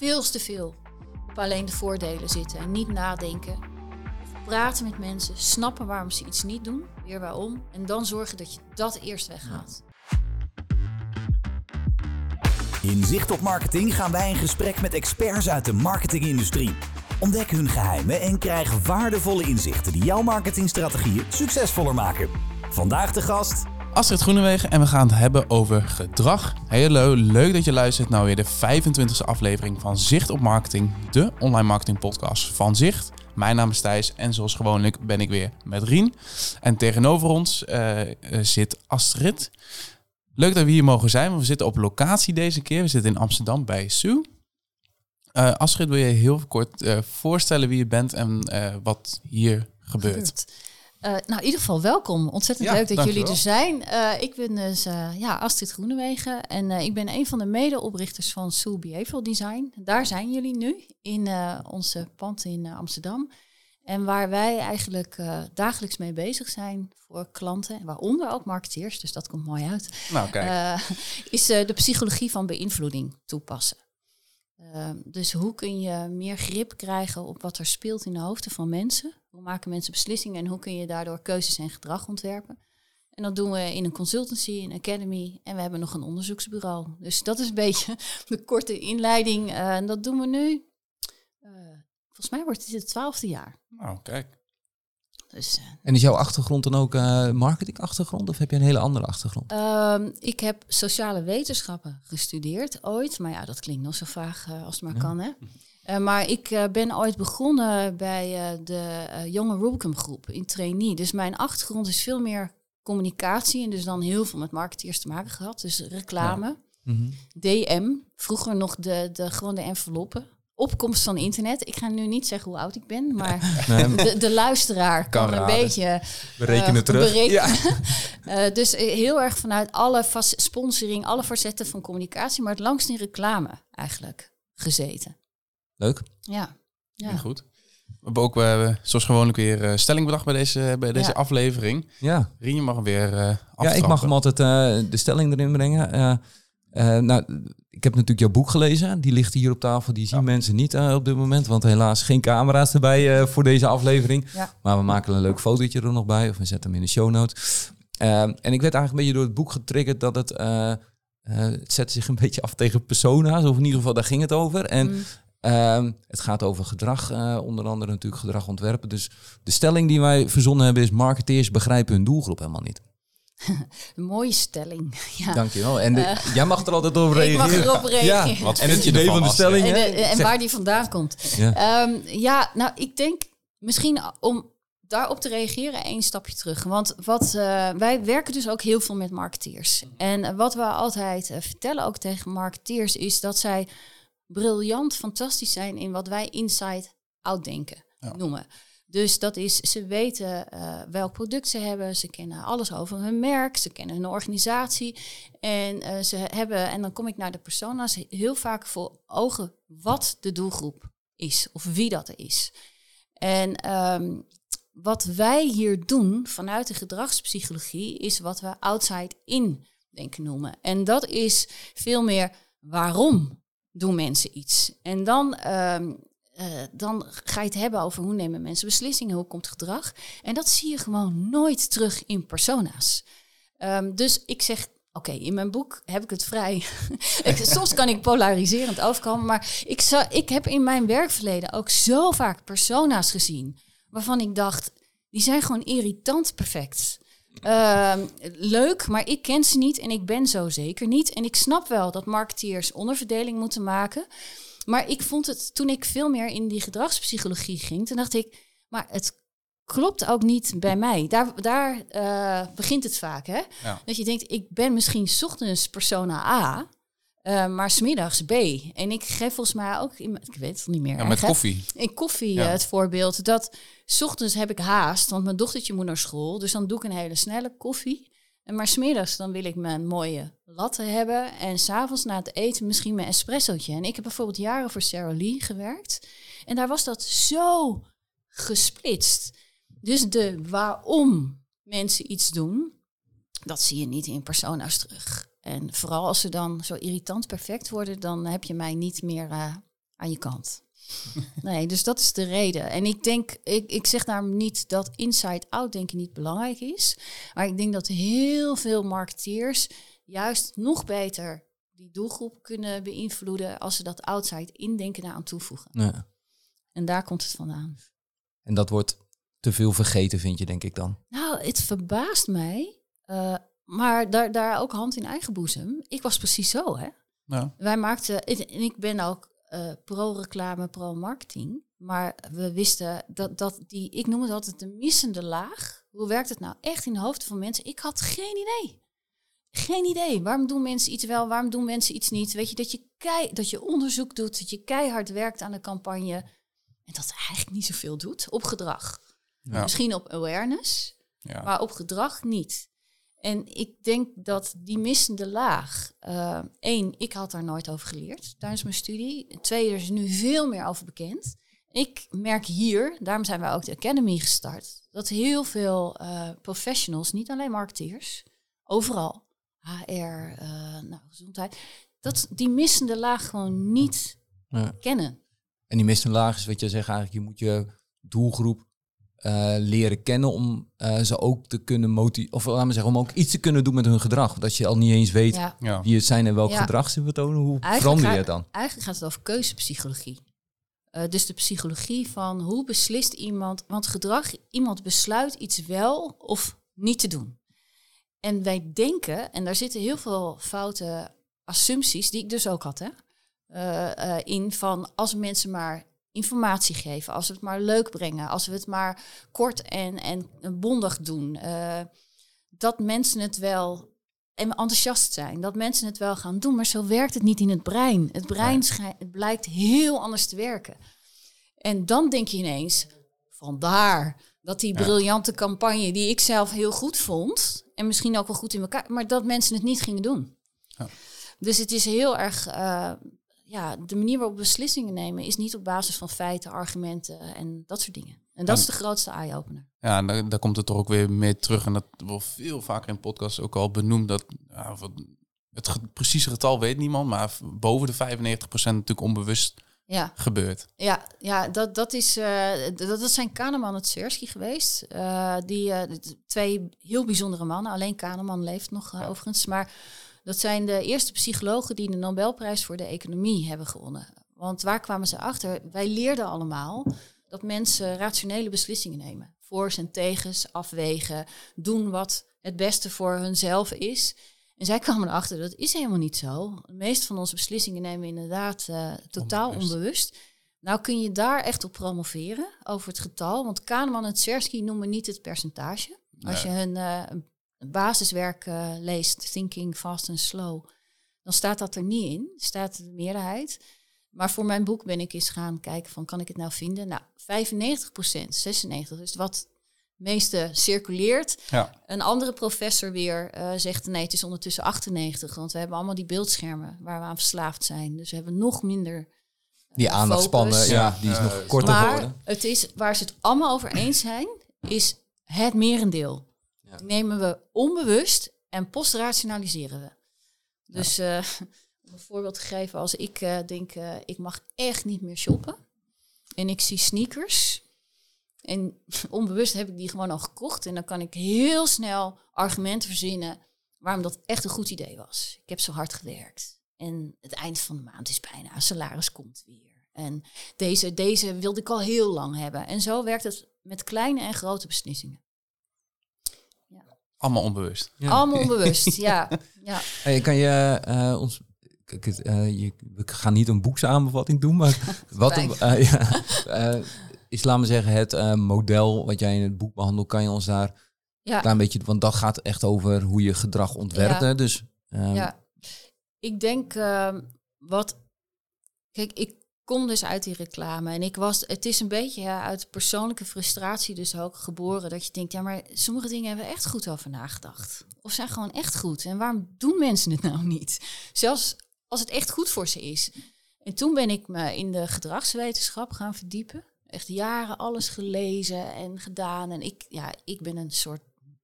veel te veel alleen de voordelen zitten en niet nadenken. Praten met mensen, snappen waarom ze iets niet doen, weer waarom. En dan zorgen dat je dat eerst weghaalt. In Zicht op Marketing gaan wij in gesprek met experts uit de marketingindustrie. Ontdek hun geheimen en krijg waardevolle inzichten die jouw marketingstrategieën succesvoller maken. Vandaag de gast Astrid Groenewegen en we gaan het hebben over gedrag. Hallo, leuk dat je luistert naar weer de 25e aflevering van Zicht op Marketing, de online marketing podcast van Zicht. Mijn naam is Thijs en zoals gewoonlijk ben ik weer met Rien. En tegenover ons uh, zit Astrid. Leuk dat we hier mogen zijn, want we zitten op locatie deze keer. We zitten in Amsterdam bij Sue. Uh, Astrid, wil je heel kort voorstellen wie je bent en wat hier gebeurt. Uh, nou, in ieder geval welkom. Ontzettend leuk dat jullie er zijn. Uh, ik ben dus uh, ja, Astrid Groenewegen en ik ben een van de medeoprichters van Soul Behavioral Design. Daar zijn jullie nu in onze pand in Amsterdam. En waar wij eigenlijk dagelijks mee bezig zijn voor klanten, waaronder ook marketeers, dus dat komt mooi uit, nou, kijk. is de psychologie van beïnvloeding toepassen. Ehm, dus hoe kun je meer grip krijgen op wat er speelt in de hoofden van mensen? Hoe maken mensen beslissingen en hoe kun je daardoor keuzes en gedrag ontwerpen? En dat doen we in een consultancy, een academy en we hebben nog een onderzoeksbureau. Dus dat is een beetje de korte inleiding. Uh, en dat doen we nu. Uh, volgens mij wordt het het twaalfde jaar. Nou, kijk. Dus, uh, en is jouw achtergrond dan ook uh, marketingachtergrond of heb je een hele andere achtergrond? Um, ik heb sociale wetenschappen gestudeerd ooit, maar ja, dat klinkt nog zo vaag uh, als het maar ja. kan. Hè? maar ik ben ooit begonnen bij de jonge Rubicum groep in trainee. Dus mijn achtergrond is veel meer communicatie en dus dan heel veel met marketeers te maken gehad. Dus reclame, ja. mm -hmm. DM, vroeger nog de, de, gewoon de enveloppen opkomst van internet. Ik ga nu niet zeggen hoe oud ik ben, maar de, de, luisteraar kan, een beetje berekenen terug. Berekenen. Ja. uh, dus heel erg vanuit alle sponsoring, alle facetten van communicatie, maar het langst in reclame eigenlijk gezeten. Leuk. Ja. ja. goed. We hebben ook uh, zoals gewoonlijk weer uh, stelling bedacht bij deze, bij deze ja. aflevering. Ja. Rien, je mag hem weer uh, Ja, ik mag hem altijd de stelling erin brengen. nou, ik heb natuurlijk jouw boek gelezen. Die ligt hier op tafel. Die zien ja. mensen niet uh, op dit moment. Want helaas geen camera's erbij uh, voor deze aflevering. Ja. Maar we maken een leuk fotootje er nog bij. Of we zetten hem in de show notes. Uh, en ik werd eigenlijk een beetje door het boek getriggerd dat het... het zet zich een beetje af tegen persona's. Of in ieder geval, daar ging het over. En mm. Het gaat over gedrag. onder andere natuurlijk gedrag ontwerpen. Dus de stelling die wij verzonnen hebben is... marketeers begrijpen hun doelgroep helemaal niet. Een mooie stelling. Ja. Dankjewel. En de, uh, jij mag er altijd over reageren. Ik mag erop reageren. Ja, wat en het idee van de stelling. En, de, en waar die vandaan komt. Ja. Um, ja, nou, ik denk misschien om daarop te reageren één stapje terug. Want wat, uh, wij werken dus ook heel veel met marketeers. En wat we altijd uh, vertellen ook tegen marketeers is dat zij briljant, fantastisch zijn in wat wij inside out denken ja. noemen. Dus dat is, ze weten uh, welk product ze hebben, ze kennen alles over hun merk, ze kennen hun organisatie. En uh, ze hebben, en dan kom ik naar de persona's, heel vaak voor ogen wat de doelgroep is of wie dat er is. En um, wat wij hier doen vanuit de gedragspsychologie is wat we outside in denken noemen. En dat is veel meer waarom doen mensen iets. En dan um, uh, dan ga je het hebben over hoe nemen mensen beslissingen, hoe komt gedrag. En dat zie je gewoon nooit terug in persona's. Um, dus ik zeg, oké, in mijn boek heb ik het vrij. Soms kan ik polariserend overkomen, maar ik, zou, ik heb in mijn werkverleden ook zo vaak persona's gezien waarvan ik dacht, die zijn gewoon irritant perfect. Uh, leuk, maar ik ken ze niet en ik ben zo zeker niet. En ik snap wel dat marketeers onderverdeling moeten maken. Maar ik vond het, toen ik veel meer in die gedragspsychologie ging, toen dacht ik, maar het klopt ook niet bij mij. Daar, daar uh, begint het vaak, hè? Ja. Dat je denkt, ik ben misschien ochtends persona A, uh, maar smiddags B. En ik geef volgens mij ook, in, ik weet het niet meer. Ja, met koffie. In koffie ja. uh, het voorbeeld dat ochtends heb ik haast, want mijn dochtertje moet naar school. Dus dan doe ik een hele snelle koffie. En maar smiddags dan wil ik mijn mooie latte hebben. En s'avonds na het eten misschien mijn espressootje. En ik heb bijvoorbeeld jaren voor Sarah Lee gewerkt. En daar was dat zo gesplitst. Dus de waarom mensen iets doen, dat zie je niet in persona's terug. En vooral als ze dan zo irritant perfect worden, dan heb je mij niet meer uh, aan je kant. nee, dus dat is de reden. En ik denk, ik, ik zeg daarom niet dat inside-out denken niet belangrijk is. Maar ik denk dat heel veel marketeers juist nog beter die doelgroep kunnen beïnvloeden als ze dat outside indenken aan toevoegen. Ja. En daar komt het vandaan. En dat wordt te veel vergeten, vind je, denk ik dan? Nou, het verbaast mij. uh, maar daar, daar ook hand in eigen boezem. Ik was precies zo, hè. Ja. Wij maakten, en ik ben ook uh, pro-reclame, pro-marketing. Maar we wisten dat, dat die, ik noem het altijd de missende laag. Hoe werkt het nou echt in de hoofden van mensen? Ik had geen idee. Geen idee. Waarom doen mensen iets wel, waarom doen mensen iets niet? Weet je, dat je, kei, dat je onderzoek doet, dat je keihard werkt aan de campagne. En dat eigenlijk niet zoveel doet op gedrag. Ja. Misschien op awareness, Ja. maar op gedrag niet. En ik denk dat die missende laag, uh, één, ik had daar nooit over geleerd tijdens mijn studie. Twee, er is nu veel meer over bekend. Ik merk hier, daarom zijn wij ook de Academy gestart, dat heel veel uh, professionals, niet alleen marketeers, overal, HR, uh, nou, gezondheid, dat die missende laag gewoon niet Ja. kennen. En die missende laag is wat je zegt eigenlijk, je moet je doelgroep uh, leren kennen om uh, ze ook te kunnen motiveren. Of laten we zeggen, om ook iets te kunnen doen met hun gedrag. Dat je al niet eens weet Ja. Ja. wie het zijn en welk Ja. gedrag ze betonen. Hoe Eigenlijk verander je het dan? Eigenlijk gaat het over keuzepsychologie. Eh, dus de psychologie van hoe beslist iemand, want gedrag, iemand besluit iets wel of niet te doen. En wij denken, en daar zitten heel veel foute assumpties, die ik dus ook had, hè, eh, eh, in van als mensen maar informatie geven, als we het maar leuk brengen, als we het maar kort en, en bondig doen, eh, dat mensen het wel en enthousiast zijn, dat mensen het wel gaan doen, maar zo werkt het niet in het brein. Het brein het blijkt heel anders te werken. En dan denk je ineens, vandaar dat die Ja. briljante campagne die ik zelf heel goed vond, en misschien ook wel goed in elkaar, maar dat mensen het niet gingen doen. Ja. Dus het is heel erg, eh, ja, de manier waarop we beslissingen nemen is niet op basis van feiten, argumenten en dat soort dingen. En dat En- is de grootste eye-opener. Ja, en daar, daar komt het toch ook weer mee terug. En dat wordt veel vaker in podcasts ook al benoemd. Dat ja, het precieze getal weet niemand, maar boven de 95% natuurlijk onbewust Ja. gebeurt. Ja, ja dat, dat, is, eh, dat, dat zijn Kahneman en Tversky geweest. Eh, die eh, twee heel bijzondere mannen. Alleen Kahneman leeft nog Ja. overigens. Maar dat zijn de eerste psychologen die de Nobelprijs voor de economie hebben gewonnen. Want waar kwamen ze achter? Wij leerden allemaal dat mensen rationele beslissingen nemen. Voor's en tegens, afwegen, doen wat het beste voor hunzelf is. En zij kwamen erachter, dat is helemaal niet zo. De meeste van onze beslissingen nemen we inderdaad eh, totaal Onbewust. onbewust. Nou kun je daar echt op promoveren, over het getal. Want Kahneman en Tversky noemen niet het percentage. Als je hun basiswerk eh, leest, Thinking Fast and Slow, dan staat dat er niet in. Staat de meerderheid. Maar voor mijn boek ben ik eens gaan kijken van, kan ik het nou vinden? Nou, 95% 96, dus wat het meeste circuleert. Ja, Een andere professor weer eh, zegt nee, het is ondertussen 98, want we hebben allemaal die beeldschermen waar we aan verslaafd zijn. Dus we hebben nog minder. Die eh, aandachtspannen, focus. ja, die is nog is korter Maar geworden. het is waar ze het allemaal over eens zijn, is het merendeel. Ja. Nemen we onbewust en postrationaliseren we. Dus eh, om een voorbeeld te geven, als ik eh, denk, eh, ik mag echt niet meer shoppen en ik zie sneakers en onbewust heb ik die gewoon al gekocht en dan kan ik heel snel argumenten verzinnen waarom dat echt een goed idee was. Ik heb zo hard gewerkt en het eind van de maand is bijna, salaris komt weer. En deze, deze wilde ik al heel lang hebben. En zo werkt het met kleine en grote beslissingen. Allemaal onbewust. Ja. Allemaal onbewust, ja. ja. Hey, kan je eh, ons... Eh, je, we gaan niet een boeksamenvatting doen, maar wat een, ja, is, laten we zeggen, het eh, model wat jij in het boek behandelt, kan je ons daar Ja. een klein beetje, want dat gaat echt over hoe je gedrag ontwerpt. Ja. hè, Dus ehm, Ja, ik denk ehm, wat. Kijk, ik kom dus uit die reclame en ik was. Het is een beetje ja, uit persoonlijke frustratie dus ook geboren dat je denkt, ja, maar sommige dingen hebben we echt goed over nagedacht. Of zijn gewoon echt goed. En waarom doen mensen het nou niet? Zelfs als het echt goed voor ze is. En toen ben ik me in de gedragswetenschap gaan verdiepen. Echt jaren alles gelezen en gedaan. En ik, ja, ik ben een soort.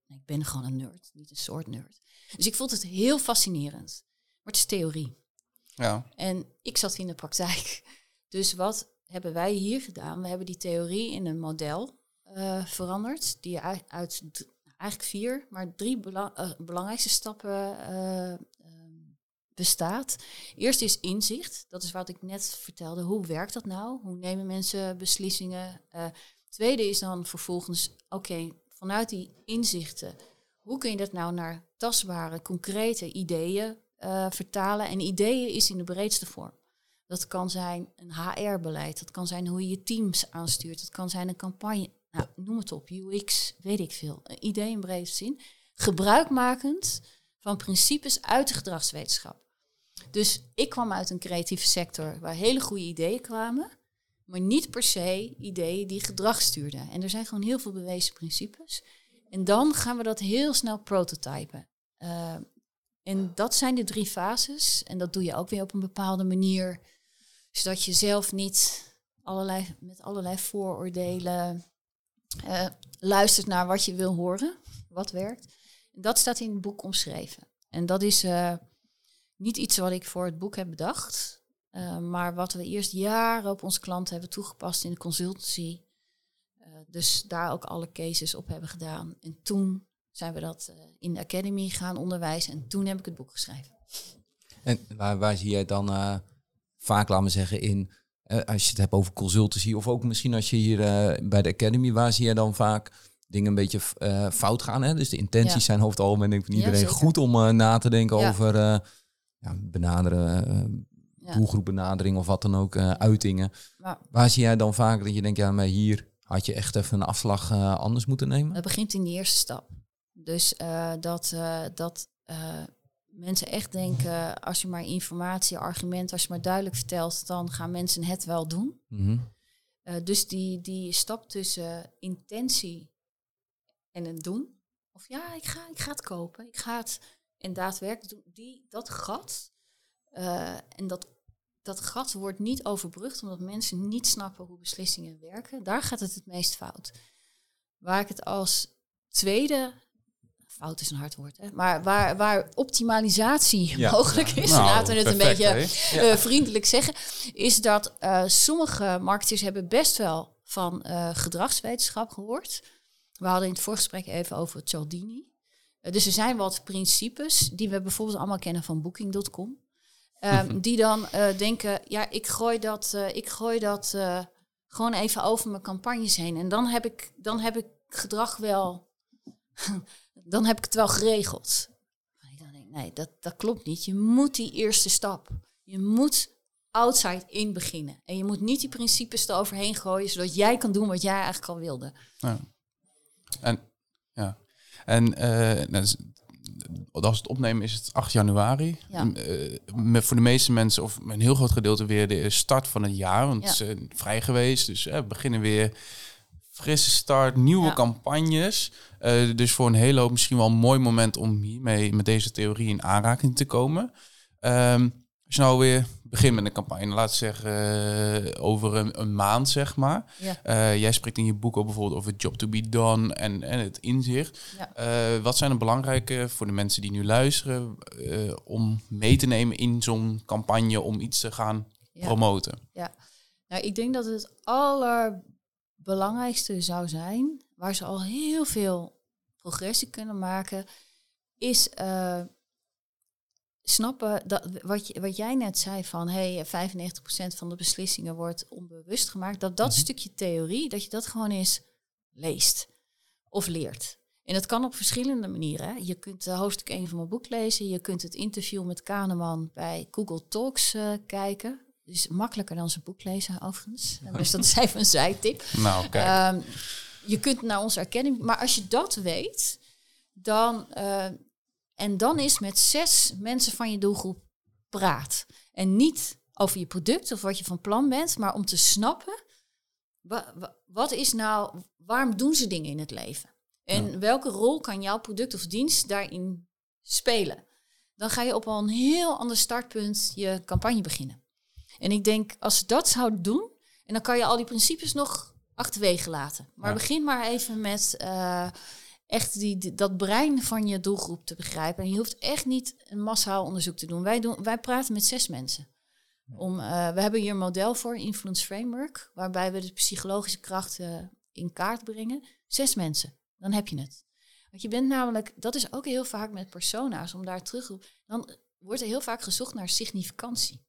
Ik ben gewoon een nerd, niet een soort nerd. Dus ik vond het heel fascinerend. Maar het is theorie. Ja, En ik zat in de praktijk. Dus wat hebben wij hier gedaan? We hebben die theorie in een model uh, veranderd, die uit, eigenlijk vier, maar drie uh, belangrijkste stappen uh, bestaat. Eerst is inzicht, dat is wat ik net vertelde. Hoe werkt dat nou? Hoe nemen mensen beslissingen? tweede is dan vervolgens, oké, vanuit die inzichten, hoe kun je dat nou naar tastbare, concrete ideeën vertalen? En ideeën is in de breedste vorm. Dat kan zijn een HR-beleid, dat kan zijn hoe je je teams aanstuurt, dat kan zijn een campagne, nou, noem het op, UX, weet ik veel. Een idee in brede zin. Gebruikmakend van principes uit de gedragswetenschap. Dus ik kwam uit een creatieve sector waar hele goede ideeën kwamen, maar niet per se ideeën die gedrag stuurden. En er zijn gewoon heel veel bewezen principes. En dan gaan we dat heel snel prototypen. Uh, en dat zijn de drie fases. En dat doe je ook weer op een bepaalde manier, zodat je zelf niet allerlei, met allerlei vooroordelen uh, luistert naar wat je wil horen, wat werkt. Dat staat in het boek omschreven. En dat is uh, niet iets wat ik voor het boek heb bedacht, uh, maar wat we eerst jaren op onze klanten hebben toegepast in de consultancy. dus daar ook alle cases op hebben gedaan. En toen zijn we dat in de academy gaan onderwijzen en toen heb ik het boek geschreven. En waar, waar zie jij dan vaak, laten we zeggen, in uh, als je het hebt over consultancy of ook misschien als je hier uh, bij de Academy, waar zie je dan vaak dingen een beetje uh, fout gaan? Hè? Dus de intenties zijn hoofd algemeen denk ik van iedereen ja, goed om na te denken ja. over ja, benaderen, doelgroepbenadering of wat dan ook, uitingen. Waar zie jij dan vaak dat je denkt, ja, maar hier had je echt even een afslag anders moeten nemen? Dat begint in de eerste stap. Dus dat, dat mensen echt denken, als je maar informatie, argument, als je maar duidelijk vertelt, dan gaan mensen het wel doen. Mhm. Uh, dus die, die stap tussen intentie en het doen, of ja, ik ga, ik ga het kopen, ik ga het en daadwerkelijk doen, die, dat gat, uh, en dat, dat gat wordt niet overbrugd omdat mensen niet snappen hoe beslissingen werken. Daar gaat het het meest fout. Waar ik het als tweede fout is een hard woord, hè? maar waar, waar optimalisatie mogelijk is, nou, laten we het een beetje uh, vriendelijk zeggen, is dat uh, sommige marketeers hebben best wel van uh, gedragswetenschap gehoord. We hadden in het voorgesprek even over Cialdini. dus er zijn wat principes die we bijvoorbeeld allemaal kennen van Booking.com. Um, die dan denken, ja, ik gooi dat, ik gooi dat gewoon even over mijn campagnes heen. En dan heb ik, dan heb ik gedrag wel dan heb ik het wel geregeld. ik dan denk, nee, dat, dat klopt niet. Je moet die eerste stap. Je moet outside in beginnen. En je moet niet die principes eroverheen gooien, zodat jij kan doen wat jij eigenlijk al wilde. Ja. En ja. En uh, als het opnemen is het 8 januari. Ja. Uh, voor de meeste mensen, of een heel groot gedeelte, weer de start van het jaar. Want het is vrij geweest. Dus we beginnen weer frisse start, nieuwe campagnes. Uh, dus voor een hele hoop misschien wel een mooi moment om hiermee met deze theorie in aanraking te komen. Um, als je nou weer begint met een campagne, laten we zeggen uh, over een, een, maand, zeg maar. Ja. Uh, jij spreekt in je boek ook bijvoorbeeld over job to be done en, en het inzicht. Ja. wat zijn er belangrijke voor de mensen die nu luisteren om mee te nemen in zo'n campagne om iets te gaan promoten? Ja, nou ik denk dat het aller belangrijkste zou zijn, waar ze al heel veel progressie kunnen maken, is uh, snappen dat wat, je, wat jij net zei van hey, 95% van de beslissingen wordt onbewust gemaakt, dat dat mhm. stukje theorie, dat je dat gewoon eens leest of leert. En dat kan op verschillende manieren. Hè. Je kunt uh, hoofdstuk 1 van mijn boek lezen. Je kunt het interview met Kahneman bij Google Talks uh, kijken. Dus makkelijker dan zijn boek lezen, overigens. Dus dat is even een zijtip. Nou, kijk. Um, je kunt naar onze erkenning, maar als je dat weet, dan uh, en dan is met zes mensen van je doelgroep praat. En niet over je product of wat je van plan bent, maar om te snappen wat is nou, waarom doen ze dingen in het leven? En welke rol kan jouw product of dienst daarin spelen? Dan ga je op al een heel ander startpunt je campagne beginnen. En ik denk, als ze dat zouden doen, en dan kan je al die principes nog achterwege laten. Maar begin maar even met uh, echt die, dat brein van je doelgroep te begrijpen. En je hoeft echt niet een massaal onderzoek te doen. Wij, doen. wij praten met zes mensen. Om, eh, we hebben hier een model voor, Influence Framework, waarbij we de psychologische krachten in kaart brengen. Zes mensen, dan heb je het. Want je bent namelijk, dat is ook heel vaak met persona's, om daar terug dan wordt er heel vaak gezocht naar significantie.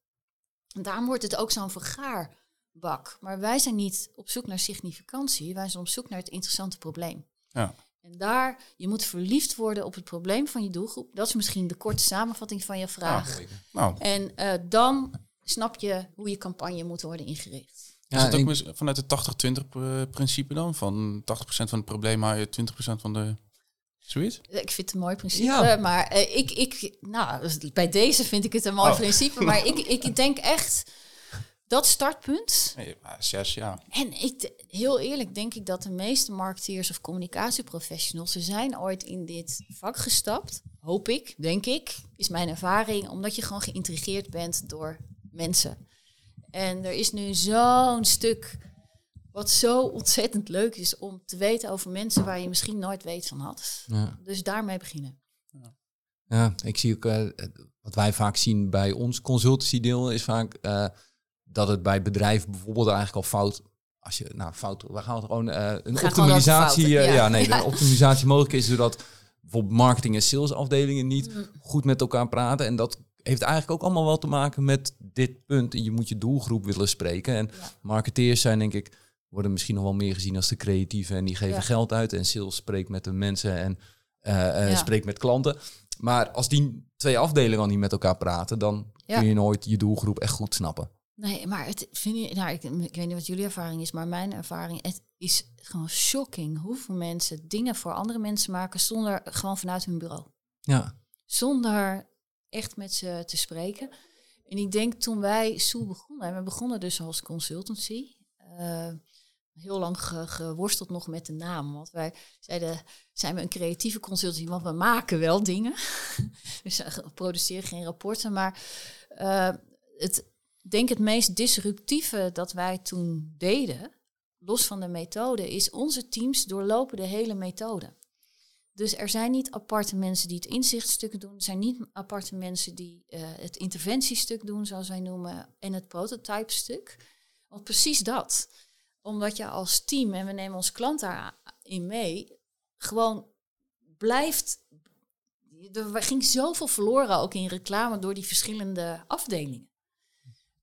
En daarom wordt het ook zo'n vergaarbak. Maar wij zijn niet op zoek naar significantie, wij zijn op zoek naar het interessante probleem. Ja. En daar, je moet verliefd worden op het probleem van je doelgroep. Dat is misschien de korte samenvatting van je vraag. Nou, En eh, dan snap je hoe je campagne moet worden ingericht. is het ook vanuit het 80-20 pr- principe dan? Van 80% van het probleem haal je 20% van de... Zoiets? Ik vind het een mooi principe, Ja. maar eh, ik, ik, nou, dus bij deze vind ik het een mooi Oh. principe. Maar ik, ik denk echt, dat startpunt, Nee, zes, ja. En ik, heel eerlijk denk ik dat de meeste marketeers of communicatieprofessionals, ze zijn ooit in dit vak gestapt. Hoop ik, denk ik, is mijn ervaring, omdat je gewoon geïntrigeerd bent door mensen. En er is nu zo'n stuk wat zo ontzettend leuk is om te weten over mensen waar je misschien nooit weet van had. Ja. Dus daarmee beginnen. Ja, ik zie ook, eh, wat wij vaak zien bij ons consultancy deel is vaak eh, dat het bij bedrijven bijvoorbeeld eigenlijk al fout, als je, nou fout, we gaan het gewoon, eh, een gewoon optimalisatie, eh, ja. ja. nee, Ja. een optimalisatie mogelijk is doordat bijvoorbeeld marketing en salesafdelingen niet Mm. goed met elkaar praten en dat heeft eigenlijk ook allemaal wel te maken met dit punt. Je moet je doelgroep willen spreken en marketeers zijn denk ik worden misschien nog wel meer gezien als de creatieven en die geven Ja. geld uit en sales spreekt met de mensen en Ja. spreekt met klanten. Maar als die twee afdelingen al niet met elkaar praten, dan Ja. kun je nooit je doelgroep echt goed snappen. Nee, maar het vind je, nou, ik, ik weet niet wat jullie ervaring is, maar mijn ervaring, het is gewoon shocking hoeveel mensen dingen voor andere mensen maken zonder gewoon vanuit hun bureau. Ja, Zonder echt met ze te spreken. En ik denk toen wij Soel begonnen, en we begonnen dus als consultancy, eh, heel lang ge- geworsteld nog met de naam. Want wij zeiden, zijn we een creatieve consultancy, want we maken wel dingen. we produceren geen rapporten, maar eh, het, denk het meest disruptieve dat wij toen deden, los van de methode, is onze teams doorlopen de hele methode. Dus er zijn niet aparte mensen die het inzichtstuk doen. Er zijn niet aparte mensen die eh, het interventiestuk doen, zoals wij noemen, en het prototype-stuk. Want precies dat. Omdat je als team, en we nemen onze klant daarin mee, gewoon blijft. Er ging zoveel verloren ook in reclame door die verschillende afdelingen.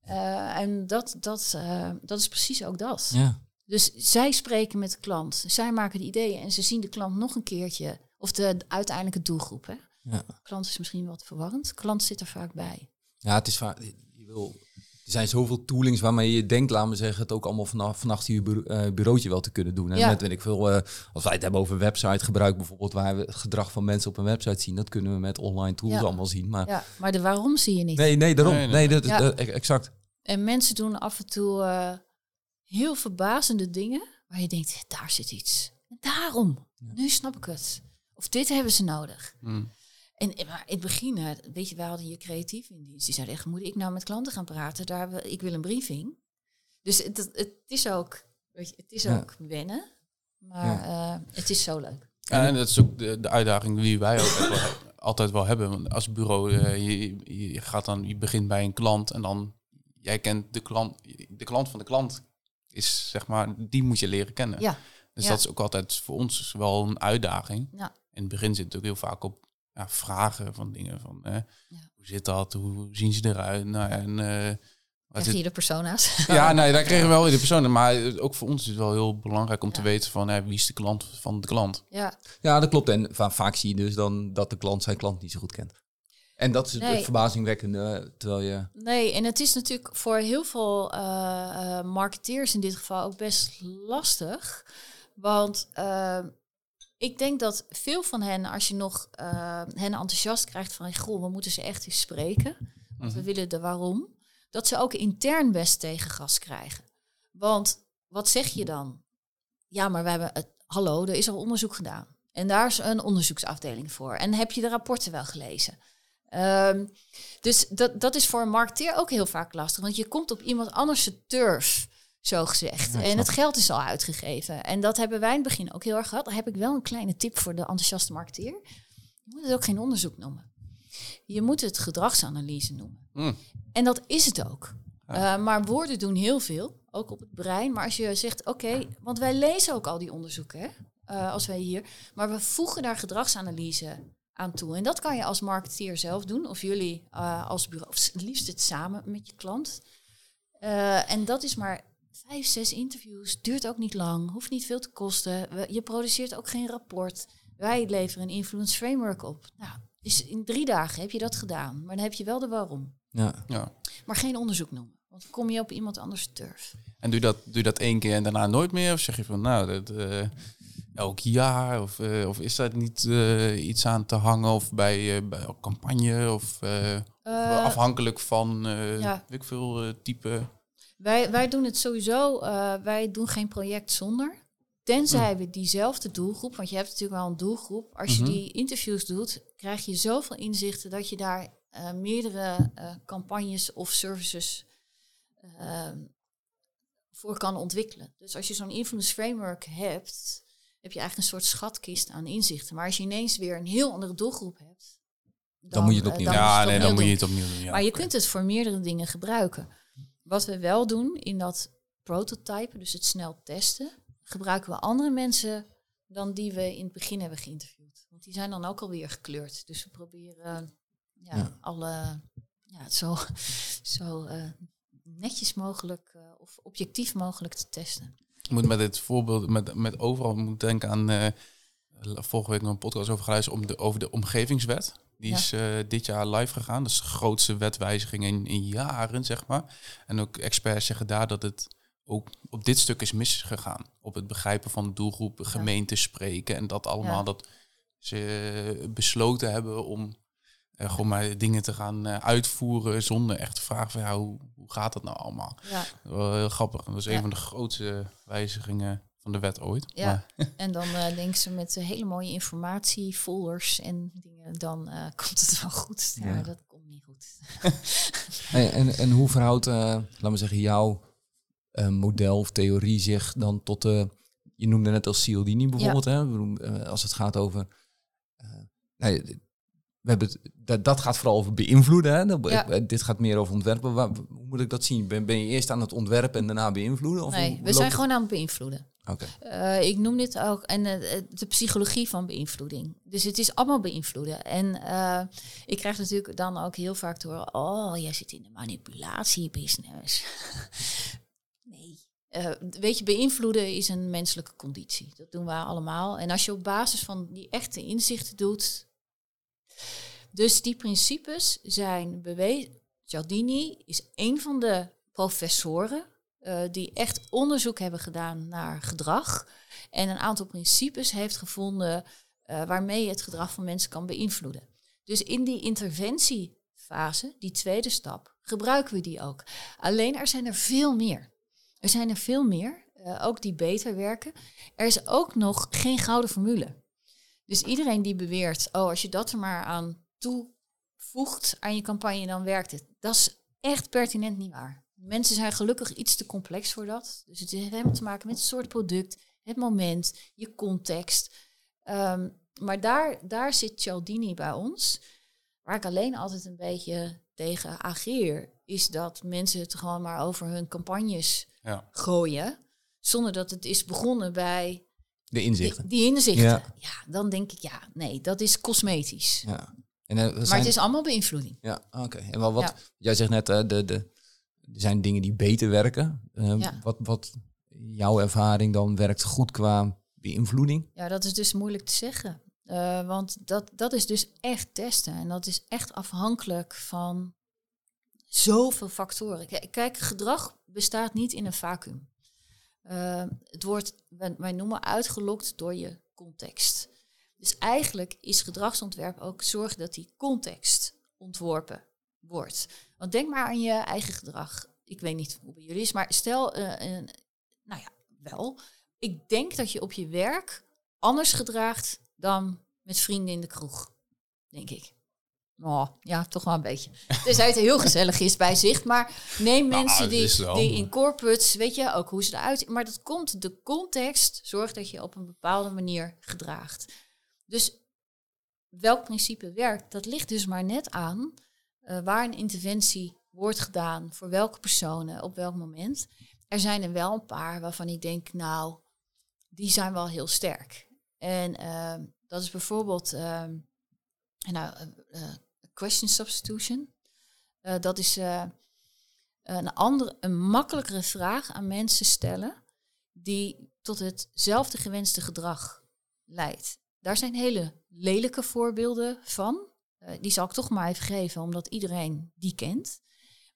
Eh, en dat, dat, eh, dat is precies ook dat. ja. Dus zij spreken met de klant, zij maken de ideeën en ze zien de klant nog een keertje, of de uiteindelijke doelgroep. Hè? Ja. Klant is misschien wat verwarrend, klant zit er vaak bij. ja het is vaak, je wil, er zijn zoveel toolings waarmee je denkt, laten we zeggen, het ook allemaal vanaf, vanaf je bureau- eh, bureautje wel te kunnen doen. En Ja. met, weet ik veel, eh, als wij het hebben over website gebruik bijvoorbeeld, waar we het gedrag van mensen op een website zien, dat kunnen we met online tools Ja. allemaal zien. Maar Ja, maar de waarom zie je niet. nee, nee, daarom. Nee, Nee, nee. dat, Ja. dat- exact. En mensen doen af en toe eh, heel verbazende dingen waar je denkt, daar zit iets. En daarom, nu snap ik het. Of dit hebben ze nodig. Hmm. En eh, maar in het begin, eh, weet je, wij hadden hier creatief in dienst. Die zeiden echt, moet ik nou met klanten gaan praten? Daar, we- ik wil een briefing. Dus het, het, het is ook, weet je, het is Ja. ook wennen. Maar eh, het is zo leuk. Ja, en dat is ook de, de uitdaging die wij ook wel- altijd wel hebben. Want als bureau, je, je gaat dan, je begint bij een klant en dan, jij kent de klant, de klant van de klant is zeg maar, die moet je leren kennen. Ja, Dus ja. dat is ook altijd voor ons wel een uitdaging. Ja. In het begin zit het ook heel vaak op ja, vragen van dingen van, eh, Ja. hoe zit dat, hoe zien ze eruit? Nou, ja, en, eh, wat Krijg zit- je de persona's. ja, nee, daar kregen we wel weer de personen. Maar ook voor ons is het wel heel belangrijk om te weten van, eh, wie is de klant van de klant? ja, Ja, dat klopt. En va- vaak zie je dus dan dat de klant zijn klant niet zo goed kent. En dat is het Nee. verbazingwekkende, terwijl je... Nee, en het is natuurlijk voor heel veel eh, eh, marketeers in dit geval ook best lastig. Want eh, ik denk dat veel van hen, als je nog eh, hen enthousiast krijgt van... Goh, we moeten ze echt eens spreken, want we willen de waarom. Dat ze ook intern best tegengas krijgen. Want wat zeg je dan? Ja, maar we hebben het... Hallo, er is al onderzoek gedaan. En daar is een onderzoeksafdeling voor. En heb je de rapporten wel gelezen? Ehm, dus dat, dat is voor een marketeer ook heel vaak lastig. Want je komt op iemand anders turf, zo gezegd. Ja, en het geld is al uitgegeven. En dat hebben wij in het begin ook heel erg gehad. Daar heb ik wel een kleine tip voor de enthousiaste marketeer. Je moet het ook geen onderzoek noemen. Je moet het gedragsanalyse noemen. Mm. En dat is het ook. Eh, maar woorden doen heel veel, ook op het brein. Maar als je zegt, oké, want wij lezen ook al die onderzoeken, hè, uh, als wij hier. Maar we voegen daar gedragsanalyse aan toe. En dat kan je als marketeer zelf doen, of jullie uh, als bureau, of het liefst het samen met je klant. en dat is maar vijf, zes interviews, duurt ook niet lang, hoeft niet veel te kosten. Je produceert ook geen rapport. Wij leveren een influence framework op. Nou, dus in drie dagen heb je dat gedaan, maar dan heb je wel de waarom. Ja. ja. Maar geen onderzoek noemen, want dan kom je op iemand anders turf. En doe je dat, doe je dat één keer en daarna nooit meer? Of zeg je van, nou, dat, uh, elk jaar? Of, uh, of is daar niet uh, iets aan te hangen? Of bij, bij een campagne? Of, afhankelijk van, ja. weet ik veel, type... Wij, wij doen het sowieso, wij doen geen project zonder. Tenzij hm. we diezelfde doelgroep, want je hebt natuurlijk wel een doelgroep. Als je mhm. die interviews doet, krijg je zoveel inzichten dat je daar uh, meerdere uh, campagnes of services uh, voor kan ontwikkelen. Dus als je zo'n influence framework hebt, heb je eigenlijk een soort schatkist aan inzichten. Maar als je ineens weer een heel andere doelgroep hebt, dan, dan moet je het opnieuw doen. Ja, nee, dan moet je het opnieuw doen. Ja, maar je kunt het voor meerdere dingen gebruiken. Wat we wel doen in dat prototype, dus het snel testen, gebruiken we andere mensen dan die we in het begin hebben geïnterviewd. Want die zijn dan ook alweer gekleurd. Dus we proberen ja, alle ja, zo, zo uh, netjes mogelijk uh, of objectief mogelijk te testen. Ik moet met dit voorbeeld, met, met overal moet denken aan uh, vorige week nog een podcast over geluisterd om de, over de omgevingswet. Die is dit jaar live gegaan. Dat is de grootste wetwijziging in, in jaren, zeg maar. En ook experts zeggen daar dat het ook op dit stuk is misgegaan. Op het begrijpen van de doelgroep, gemeente spreken en dat allemaal. Dat ze besloten hebben om uh, gewoon maar dingen te gaan uh, uitvoeren zonder echt te vragen van ja, hoe, hoe gaat dat nou allemaal? Ja. Grappig. Dat was een van de grootste wijzigingen van de wet ooit. Ja, en dan uh, denken ze met hele mooie informatie, folders en dingen, dan komt het wel goed. Ja. Maar dat komt niet goed. hey, en, en hoe verhoudt, laten we zeggen, jouw model of theorie zich dan tot de, je noemde net als Cialdini bijvoorbeeld, hè, als het gaat over... Nee, we hebben dat, dat gaat vooral over beïnvloeden. Hè? Eh, dit gaat meer over ontwerpen. Waar, hoe moet ik dat zien? Ben, ben je eerst aan het ontwerpen en daarna beïnvloeden? Of nee, we zijn gewoon aan het beïnvloeden. Uh, ik noem dit ook en uh, de psychologie van beïnvloeding. Dus het is allemaal beïnvloeden. En ik krijg natuurlijk dan ook heel vaak te horen: oh, jij zit in de manipulatiebusiness. nee. weet je, beïnvloeden is een menselijke conditie. Dat doen we allemaal. En als je op basis van die echte inzichten doet, dus die principes zijn bewezen. Cialdini is een van de professoren uh, die echt onderzoek hebben gedaan naar gedrag en een aantal principes heeft gevonden uh, waarmee je het gedrag van mensen kan beïnvloeden. Dus in die interventiefase, die tweede stap, gebruiken we die ook. Alleen er zijn er veel meer. Er zijn er veel meer, uh, ook die beter werken. Er is ook nog geen gouden formule. Dus iedereen die beweert, oh, als je dat er maar aan toevoegt aan je campagne, dan werkt het. Dat is echt pertinent niet waar. Mensen zijn gelukkig iets te complex voor dat. Dus het heeft helemaal te maken met het soort product, het moment, je context. Um, maar daar, daar zit Cialdini bij ons. Waar ik alleen altijd een beetje tegen ageer, is dat mensen het gewoon maar over hun campagnes ja. gooien. Zonder dat het is begonnen bij de inzichten. Die, inzichten. Ja. ja. dan denk ik, ja, nee, dat is cosmetisch. Ja. En, uh, maar het is allemaal beïnvloeding. Ja, oké. En wel wat, jij zegt net, uh, de, de, zijn dingen die beter werken. Uh, ja. wat, wat jouw ervaring dan werkt goed qua beïnvloeding? Ja, dat is dus moeilijk te zeggen. want dat, dat is dus echt testen. En dat is echt afhankelijk van zoveel factoren. Kijk, gedrag bestaat niet in een vacuüm. Uh, het wordt, wij noemen uitgelokt door je context. Dus eigenlijk is gedragsontwerp ook zorgen dat die context ontworpen wordt. Want denk maar aan je eigen gedrag. Ik weet niet hoe bij jullie is, maar stel, uh, nou ja, wel. Ik denk dat je op je werk anders gedraagt dan met vrienden in de kroeg. Denk ik. Oh, ja, toch wel een beetje. Dus hij het heel gezellig is bij zich. Maar neem nou, mensen die, die in corporates, weet je, ook hoe ze eruit... Maar dat komt, de context zorgt dat je op een bepaalde manier gedraagt. Dus welk principe werkt, dat ligt dus maar net aan uh, waar een interventie wordt gedaan, voor welke personen, op welk moment. Er zijn er wel een paar waarvan ik denk, nou, die zijn wel heel sterk. En ehm, dat is bijvoorbeeld ehm, nou, uh, question substitution. Dat is een, andere, een makkelijkere vraag aan mensen stellen die tot hetzelfde gewenste gedrag leidt. Daar zijn hele lelijke voorbeelden van. Die zal ik toch maar even geven, omdat iedereen die kent.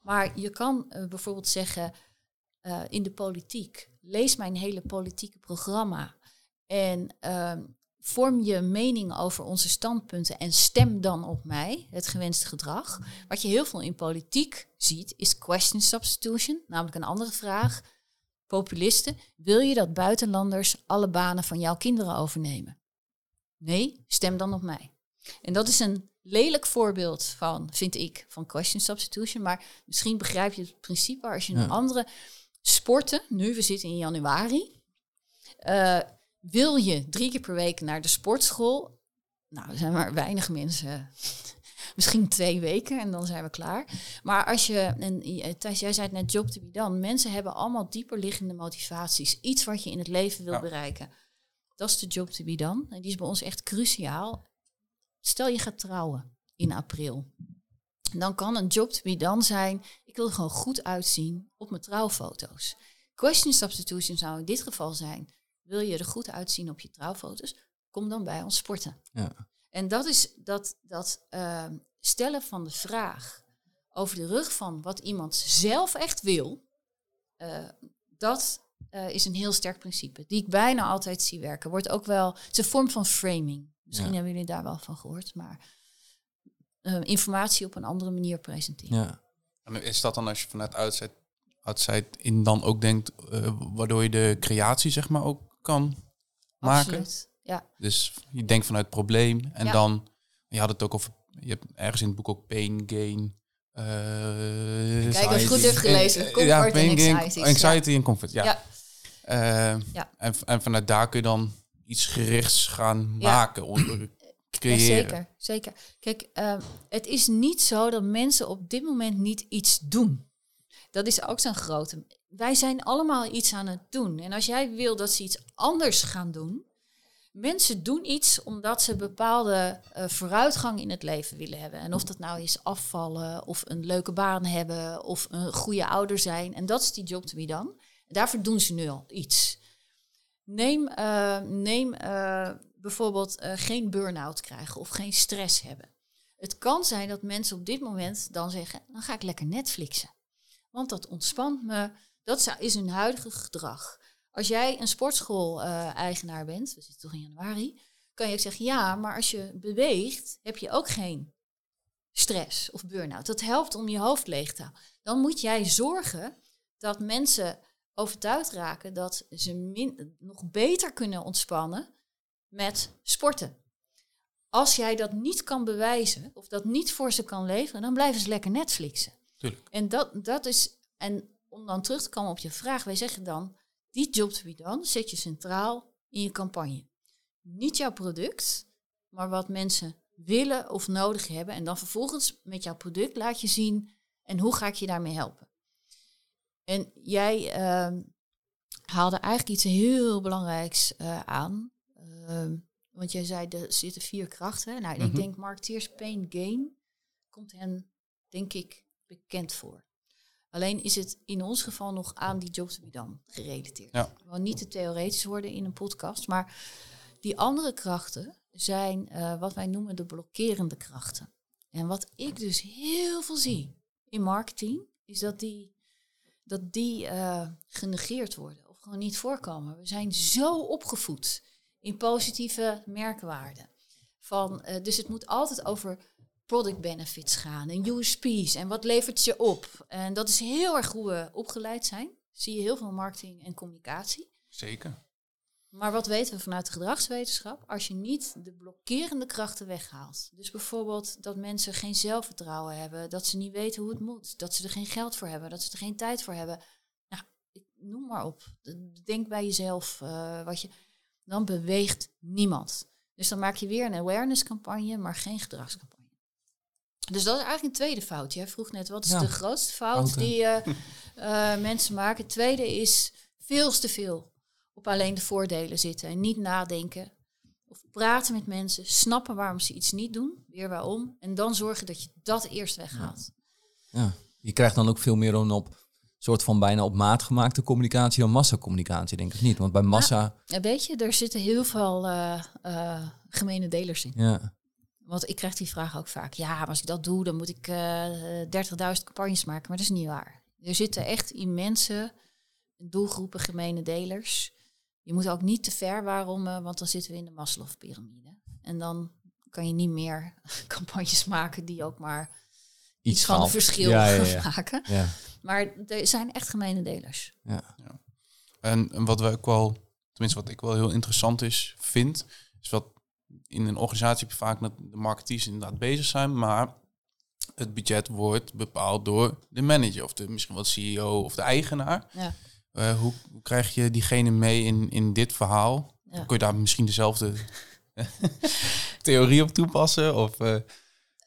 Maar je kan bijvoorbeeld zeggen, uh, in de politiek. Lees mijn hele politieke programma. En uh, vorm je mening over onze standpunten en stem dan op mij, het gewenste gedrag. Wat je heel veel in politiek ziet, is question substitution, namelijk een andere vraag. Populisten, wil je dat buitenlanders alle banen van jouw kinderen overnemen? Nee, stem dan op mij. En dat is een lelijk voorbeeld van, vind ik, van question substitution. Maar misschien begrijp je het principe als je een andere Sporten, nu, we zitten in januari. Uh, wil je drie keer per week naar de sportschool? Nou, er zijn maar weinig mensen. Misschien twee weken en dan zijn we klaar. Maar als je, en Thijs, jij zei het net, job to be done. Mensen hebben allemaal dieper liggende motivaties. Iets wat je in het leven wil bereiken. Dat is de job to be done. En die is bij ons echt cruciaal. Stel je gaat trouwen in april dan kan een job to be done zijn, ik wil er gewoon goed uitzien op mijn trouwfoto's. Question substitution zou in dit geval zijn, wil je er goed uitzien op je trouwfoto's, kom dan bij ons sporten. Ja. En dat is dat, dat uh, stellen van de vraag over de rug van wat iemand zelf echt wil, uh, dat uh, is een heel sterk principe, die ik bijna altijd zie werken. Wordt ook wel, het is een vorm van framing. Misschien hebben jullie daar wel van gehoord, maar uh, informatie op een andere manier presenteren. Ja. En is dat dan als je vanuit outside, outside in dan ook denkt, uh, waardoor je de creatie zeg maar ook kan maken? Absoluut, ja. Dus je denkt vanuit het probleem en dan, je had het ook over, je hebt ergens in het boek ook pain, gain, uh, Kijk, ik goed heb gelezen. Comfort ja, pain, gain, anxiety. Anxiety en comfort, ja. ja. Uh, ja. En, en vanuit daar kun je dan iets gerichts gaan maken zeker, zeker. Kijk, ehm, het is niet zo dat mensen op dit moment niet iets doen. Dat is ook zo'n grote. Wij zijn allemaal iets aan het doen. En als jij wil dat ze iets anders gaan doen, mensen doen iets omdat ze bepaalde uh, vooruitgang in het leven willen hebben. En of dat nou is afvallen, of een leuke baan hebben, of een goede ouder zijn. En dat is die job to be dan. Daarvoor doen ze nu al iets. Neem, uh, neem uh, bijvoorbeeld uh, geen burn-out krijgen of geen stress hebben. Het kan zijn dat mensen op dit moment dan zeggen, dan ga ik lekker Netflixen. Want dat ontspant me, dat is hun huidige gedrag. Als jij een sportschool-eigenaar bent, we zitten toch in januari, kan je ook zeggen, ja, maar als je beweegt, heb je ook geen stress of burn-out. Dat helpt om je hoofd leeg te houden. Dan moet jij zorgen dat mensen overtuigd raken dat ze min, nog beter kunnen ontspannen met sporten. Als jij dat niet kan bewijzen of dat niet voor ze kan leveren, dan blijven ze lekker Netflixen. Tuurlijk. En dat, dat is, en om dan terug te komen op je vraag, wij zeggen dan, die job to be done zet je centraal in je campagne. Niet jouw product, maar wat mensen willen of nodig hebben. En dan vervolgens met jouw product laat je zien en hoe ga ik je daarmee helpen. En jij uh, haalde eigenlijk iets heel belangrijks uh, aan. Ehm, want jij zei, er zitten vier krachten. Nou, ik mhm. denk marketeers pain gain komt hen, denk ik, bekend voor. Alleen is het in ons geval nog aan die job to be done gerelateerd. Ja. Want niet te theoretisch worden in een podcast, maar die andere krachten zijn uh, wat wij noemen de blokkerende krachten. En wat ik dus heel veel zie in marketing, is dat die, dat die uh, genegeerd worden of gewoon niet voorkomen. We zijn zo opgevoed in positieve merkwaarden. Van, uh, dus het moet altijd over product benefits gaan en USP's en wat levert je op. En dat is heel erg hoe we opgeleid zijn. Zie je heel veel marketing en communicatie. Zeker. Maar wat weten we vanuit de gedragswetenschap? Als je niet de blokkerende krachten weghaalt. Dus bijvoorbeeld dat mensen geen zelfvertrouwen hebben, dat ze niet weten hoe het moet, dat ze er geen geld voor hebben, dat ze er geen tijd voor hebben. Nou, noem maar op. Denk bij jezelf uh, wat je dan beweegt niemand. Dus dan maak je weer een awareness campagne, maar geen gedragscampagne. Dus dat is eigenlijk een tweede fout. Jij vroeg net, wat is Ja. de grootste fout die eh, eh, mensen maken? Het tweede is veel te veel op alleen de voordelen zitten en niet nadenken. Of praten met mensen, snappen waarom ze iets niet doen, weer waarom. En dan zorgen dat je dat eerst weghaalt. Ja. Je krijgt dan ook veel meer een op soort van bijna op maat gemaakte communicatie dan massacommunicatie, denk ik niet. Want bij massa, En weet je, er zitten heel veel eh eh, gemene delers in. ja, Want ik krijg die vraag ook vaak. Ja, maar als ik dat doe, dan moet ik eh 30.000 campagnes maken. Maar dat is niet waar. Er zitten echt immense doelgroepen gemene delers. Je moet ook niet te ver waarom, eh, want dan zitten we in de Maslow-pyramide. En dan kan je niet meer campagnes maken die ook maar iets van verschil Ja, ja, ja. maken. ja. Maar er zijn echt gemene delers. ja. En, en wat we ook wel, tenminste wat ik wel heel interessant is, vind, is wat in een organisatie heb je vaak dat de marketeers inderdaad bezig zijn, maar het budget wordt bepaald door de manager of de, misschien wel de CEO of de eigenaar. Ja. Eh, hoe, hoe krijg je diegene mee in, in dit verhaal? Ja. Kun je daar misschien dezelfde theorie op toepassen? Of eh,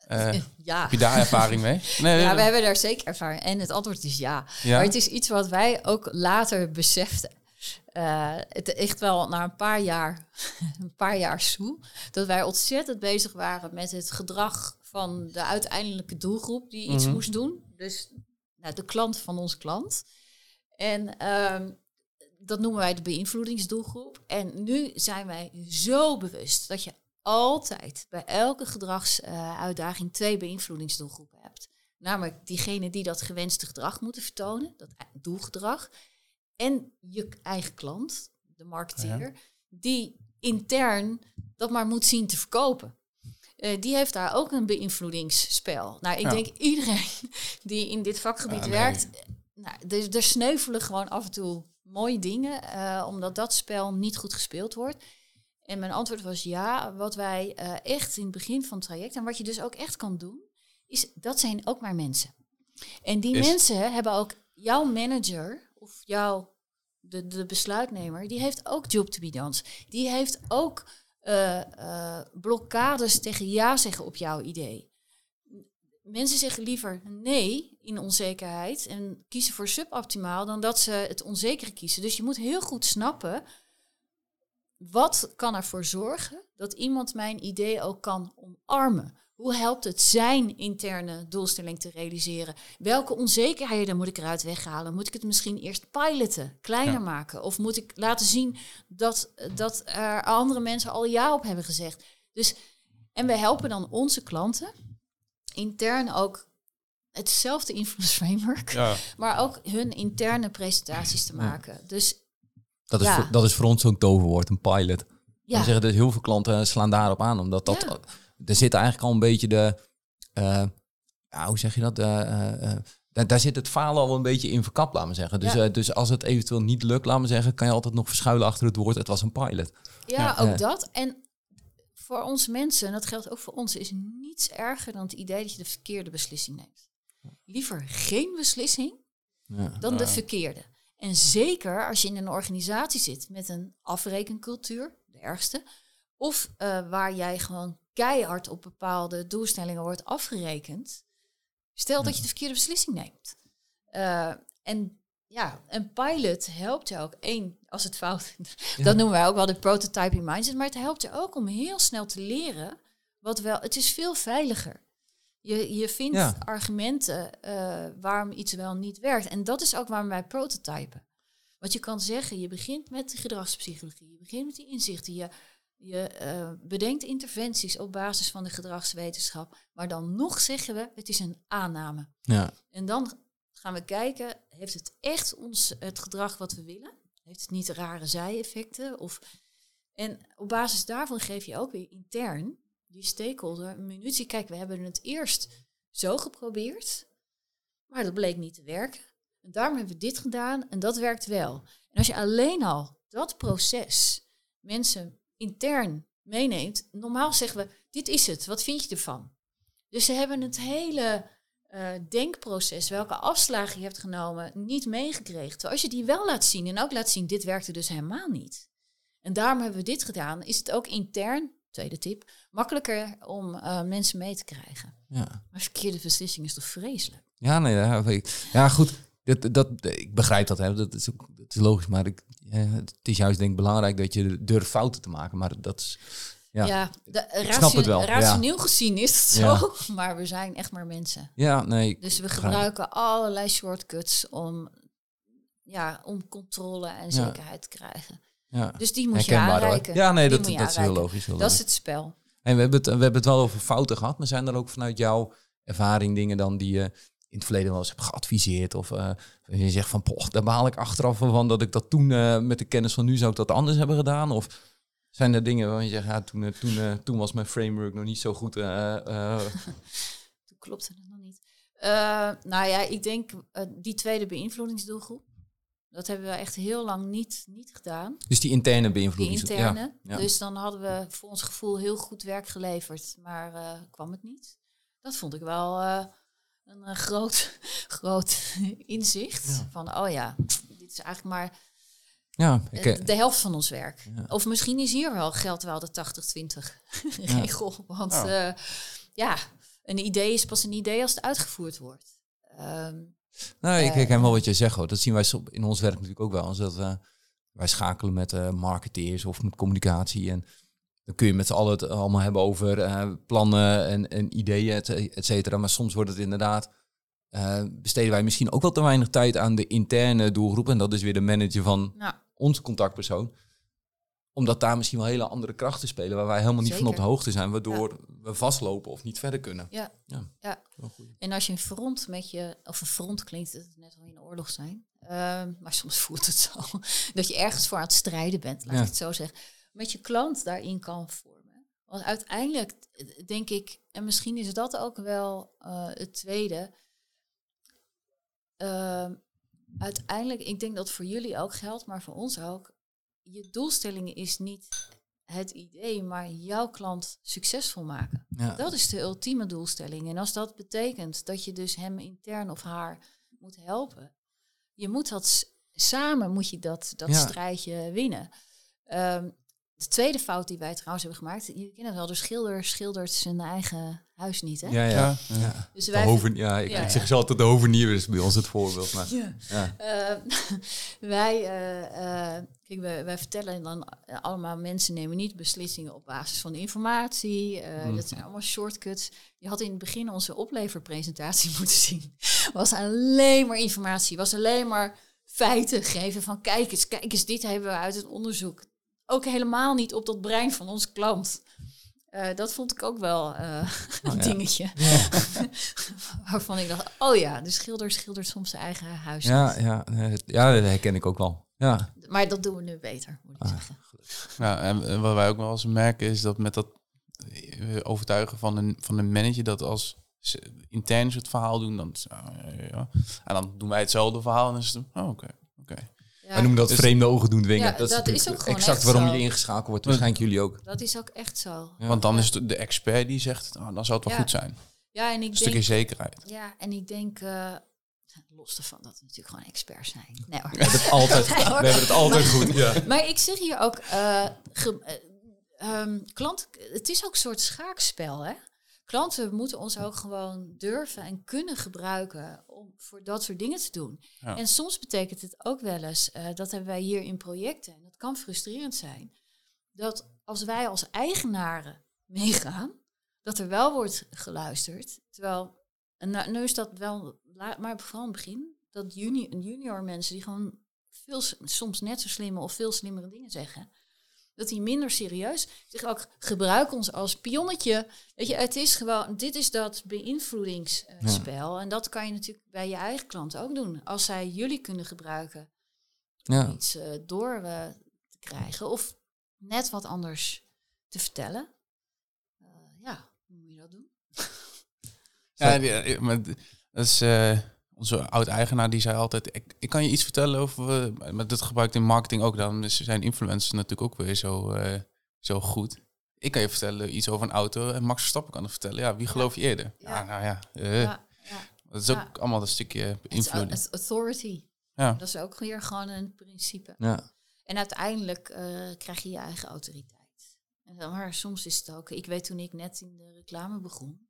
eh, Ja. heb je daar ervaring mee? Nee, Ja, we hebben daar zeker ervaring. En het antwoord is ja. Ja? Maar het is iets wat wij ook later beseften. Het echt wel na een paar jaar, een paar jaar toe, dat wij ontzettend bezig waren met het gedrag van de uiteindelijke doelgroep die iets Mhm. moest doen. Dus nou, de klant van onze klant. En ehm, dat noemen wij de beïnvloedingsdoelgroep. En nu zijn wij zo bewust dat je altijd bij elke gedragsuitdaging twee beïnvloedingsdoelgroepen hebt. Namelijk diegene die dat gewenste gedrag moeten vertonen, dat doelgedrag. En je eigen klant, de marketeer, die intern dat maar moet zien te verkopen. Eh, die heeft daar ook een beïnvloedingsspel. Nou, ik Ja. denk iedereen die in dit vakgebied Ja, nee. werkt, nou, er, er sneuvelen gewoon af en toe mooie dingen, eh, omdat dat spel niet goed gespeeld wordt. En mijn antwoord was ja. Wat wij eh, echt in het begin van het traject, en wat je dus ook echt kan doen, is dat zijn ook maar mensen. En die Is- mensen hebben ook jouw manager of jouw de, de besluitnemer, die heeft ook job to be done. Die heeft ook eh, blokkades tegen ja zeggen op jouw idee. Mensen zeggen liever nee in onzekerheid en kiezen voor suboptimaal dan dat ze het onzekere kiezen. Dus je moet heel goed snappen wat kan ervoor zorgen dat iemand mijn idee ook kan omarmen? Hoe helpt het zijn interne doelstelling te realiseren? Welke onzekerheden moet ik eruit weghalen? Moet ik het misschien eerst piloten, kleiner Ja. maken? Of moet ik laten zien dat, dat er andere mensen al ja op hebben gezegd? Dus, en we helpen dan onze klanten intern ook hetzelfde influence framework, Ja. maar ook hun interne presentaties te maken. Dus Dat, is Ja. voor, dat is voor ons zo'n toverwoord, een pilot. ja, We zeggen dat heel veel klanten slaan daarop aan, omdat dat, Ja. er zit eigenlijk al een beetje de, eh, ja, hoe zeg je dat? Eh, eh, eh, daar, daar zit het falen al een beetje in verkapt, laten we zeggen. Dus, Ja. eh, dus als het eventueel niet lukt, laten we zeggen, kan je altijd nog verschuilen achter het woord, het was een pilot. Ja, Ja. ook dat. En voor onze mensen, en dat geldt ook voor ons, is niets erger dan het idee dat je de verkeerde beslissing neemt. Liever geen beslissing Ja. dan de Ja. verkeerde. En zeker als je in een organisatie zit met een afrekencultuur, de ergste, of eh, waar jij gewoon keihard op bepaalde doelstellingen wordt afgerekend. Stel dat je de verkeerde beslissing neemt. Eh, en ja, een pilot helpt je ook. één, als het fout Dat noemen wij ook wel de prototyping mindset. Maar het helpt je ook om heel snel te leren. Wat wel, het is veel veiliger. Je, je vindt Ja. argumenten eh, waarom iets wel niet werkt. En dat is ook waarom wij prototypen. Want je kan zeggen, je begint met de gedragspsychologie. Je begint met die inzichten. Je, je eh, bedenkt interventies op basis van de gedragswetenschap. Maar dan nog zeggen we, het is een aanname. Ja. En dan gaan we kijken, heeft het echt ons het gedrag wat we willen? Heeft het niet rare zijeffecten? Of... En op basis daarvan geef je ook weer intern die stakeholder minuutje. Kijk, we hebben het eerst zo geprobeerd, maar dat bleek niet te werken. En daarom hebben we dit gedaan en dat werkt wel. En als je alleen al dat proces mensen intern meeneemt, normaal zeggen we, dit is het, wat vind je ervan? Dus ze hebben het hele eh, denkproces, welke afslagen je hebt genomen, niet meegekregen. Als je die wel laat zien en ook laat zien, dit werkte dus helemaal niet. En daarom hebben we dit gedaan, is het ook intern tweede tip, makkelijker om uh, mensen mee te krijgen. Ja. Maar verkeerde beslissing is toch vreselijk? Ja, nee, ja, ja goed. Dat, dat, ik begrijp dat, hè. Dat, is, dat is logisch. Maar ik, het is juist denk ik belangrijk dat je durft fouten te maken. Maar dat is... Ja, ja de, ratio, snap het wel. rationeel gezien is het zo, maar we zijn echt maar mensen. Ja, nee. Dus we gebruiken allerlei shortcuts om, ja, om controle en zekerheid te krijgen. Ja. Dus die moet je aanreiken. Ja, nee, dat, dat is heel logisch. dat is het spel. En we hebben het, we hebben het wel over fouten gehad, maar zijn er ook vanuit jouw ervaring dingen dan die je in het verleden wel eens hebt geadviseerd? Of uh, je zegt van, poch, daar baal ik achteraf van dat ik dat toen uh, met de kennis van nu zou ik dat anders hebben gedaan? Of zijn er dingen waar je zegt, ja, toen, uh, toen, toen was mijn framework nog niet zo goed? toen klopte het nog niet. nou ja, ik denk die tweede beïnvloedingsdoelgroep. Dat hebben we echt heel lang niet, niet gedaan. Dus die interne beïnvloeding. Die interne. Ja, Dus dan hadden we voor ons gevoel heel goed werk geleverd, maar uh, kwam het niet. Dat vond ik wel uh, een uh, groot, groot inzicht. Van, oh ja, dit is eigenlijk maar ja, ik, de helft van ons werk. Of misschien is hier wel geld wel de 80-20 regel. Want ja. ja, een idee is pas een idee als het uitgevoerd wordt. Um, nou, ik herken wel wat je zegt hoor. Dat zien wij in ons werk natuurlijk ook wel. Als dat, uh, wij schakelen met uh, marketeers of met communicatie. En dan kun je met z'n allen het allemaal hebben over uh, plannen en, en ideeën, et cetera. Maar soms wordt het inderdaad, besteden wij misschien ook wel te weinig tijd aan de interne doelgroep. En dat is weer de manager van ja. onze contactpersoon omdat daar misschien wel hele andere krachten spelen waar wij helemaal niet van op de hoogte zijn, waardoor we vastlopen of niet verder kunnen. Ja. ja. ja. En als je een front met je, of een front klinkt het net wel in een oorlog zijn, ehm, maar soms voelt het zo dat je ergens voor aan het strijden bent, laat ik het zo zeggen, met je klant daarin kan vormen. Want uiteindelijk denk ik, en misschien is dat ook wel uh, het tweede. Uh, uiteindelijk, ik denk dat voor jullie ook geldt, maar voor ons ook je doelstelling is niet het idee, maar jouw klant succesvol maken. Dat is de ultieme doelstelling. En als dat betekent dat je dus hem intern of haar moet helpen, je moet dat samen moet je dat, dat strijdje winnen. Ehm, de tweede fout die wij trouwens hebben gemaakt, je kent het wel, de schilder schildert zijn eigen huis niet, hè? Ja, ja. ja. Dus wij hoven, ja, ik, ik zeg ze altijd de hovenier is bij ons het voorbeeld. Maar, ja. Uh, wij, uh, kijk, wij, wij, vertellen dan allemaal, mensen nemen niet beslissingen op basis van informatie. Mm. Dat zijn allemaal shortcuts. Je had in het begin onze opleverpresentatie moeten zien. was alleen maar informatie, was alleen maar feiten geven van kijk eens, kijk eens, dit hebben we uit het onderzoek ook helemaal niet op dat brein van onze klant. Uh, dat vond ik ook wel uh, een oh, dingetje. Ja. Waarvan ik dacht, oh ja, de schilder schildert soms zijn eigen huis. Ja, ja, ja, dat herken ik ook wel. Ja. Maar dat doen we nu beter, moet ik ah, zeggen. Ja, en wat wij ook wel eens merken is dat met dat eh, overtuigen van een, van een manager dat als intern het verhaal doen, dan, ja, en dan doen wij hetzelfde verhaal en dan is het, oh, oké, oké. Ja. Wij noemen dat dus, vreemde ogen doen dwingen. Ja, dat, dat, is, ook gewoon exact waarom je ingeschakeld wordt. Waarschijnlijk jullie ook. Dat is ook echt zo. Want dan is het de expert die zegt, oh, dan zou het wel goed zijn. Ja, en ik een stukje zekerheid. Ja, en ik denk, uh, los ervan dat we natuurlijk gewoon experts zijn. Nee, hoor. We hebben het altijd, we hebben het altijd goed. Ja. Maar ik zeg hier ook, uh, um, klant, het is ook een soort schaakspel, hè? Klanten moeten ons ook gewoon durven en kunnen gebruiken om voor dat soort dingen te doen. En soms betekent het ook wel eens, uh, dat hebben wij hier in projecten, en dat kan frustrerend zijn, dat als wij als eigenaren meegaan, dat er wel wordt geluisterd. Terwijl, en nou, nu is dat wel, maar vooral in het begin, dat junior, junior mensen die gewoon veel, soms net zo slimme of veel slimmere dingen zeggen, dat hij minder serieus zich ook gebruik ons als pionnetje. Weet je, het is gewoon, dit is dat beïnvloedingsspel. En dat kan je natuurlijk bij je eigen klanten ook doen. Als zij jullie kunnen gebruiken ja. om iets uh, door uh, te krijgen of net wat anders te vertellen. Uh, ja, hoe moet je dat doen? ja, maar dat is onze oud-eigenaar die zei altijd, ik, ik kan je iets vertellen over, uh, maar dat gebruikt in marketing ook, dan is zijn influencers natuurlijk ook weer zo, uh, zo goed. Ik kan je vertellen iets over een auto en Max Verstappen kan het vertellen. Ja, wie geloof je eerder? Ja, nou ja, uh, ja, Dat is ook allemaal een stukje invloed. Authority. Ja. Dat is ook weer gewoon een principe. Ja. En uiteindelijk krijg je je eigen autoriteit. Maar soms is het ook. Ik weet toen ik net in de reclame begon.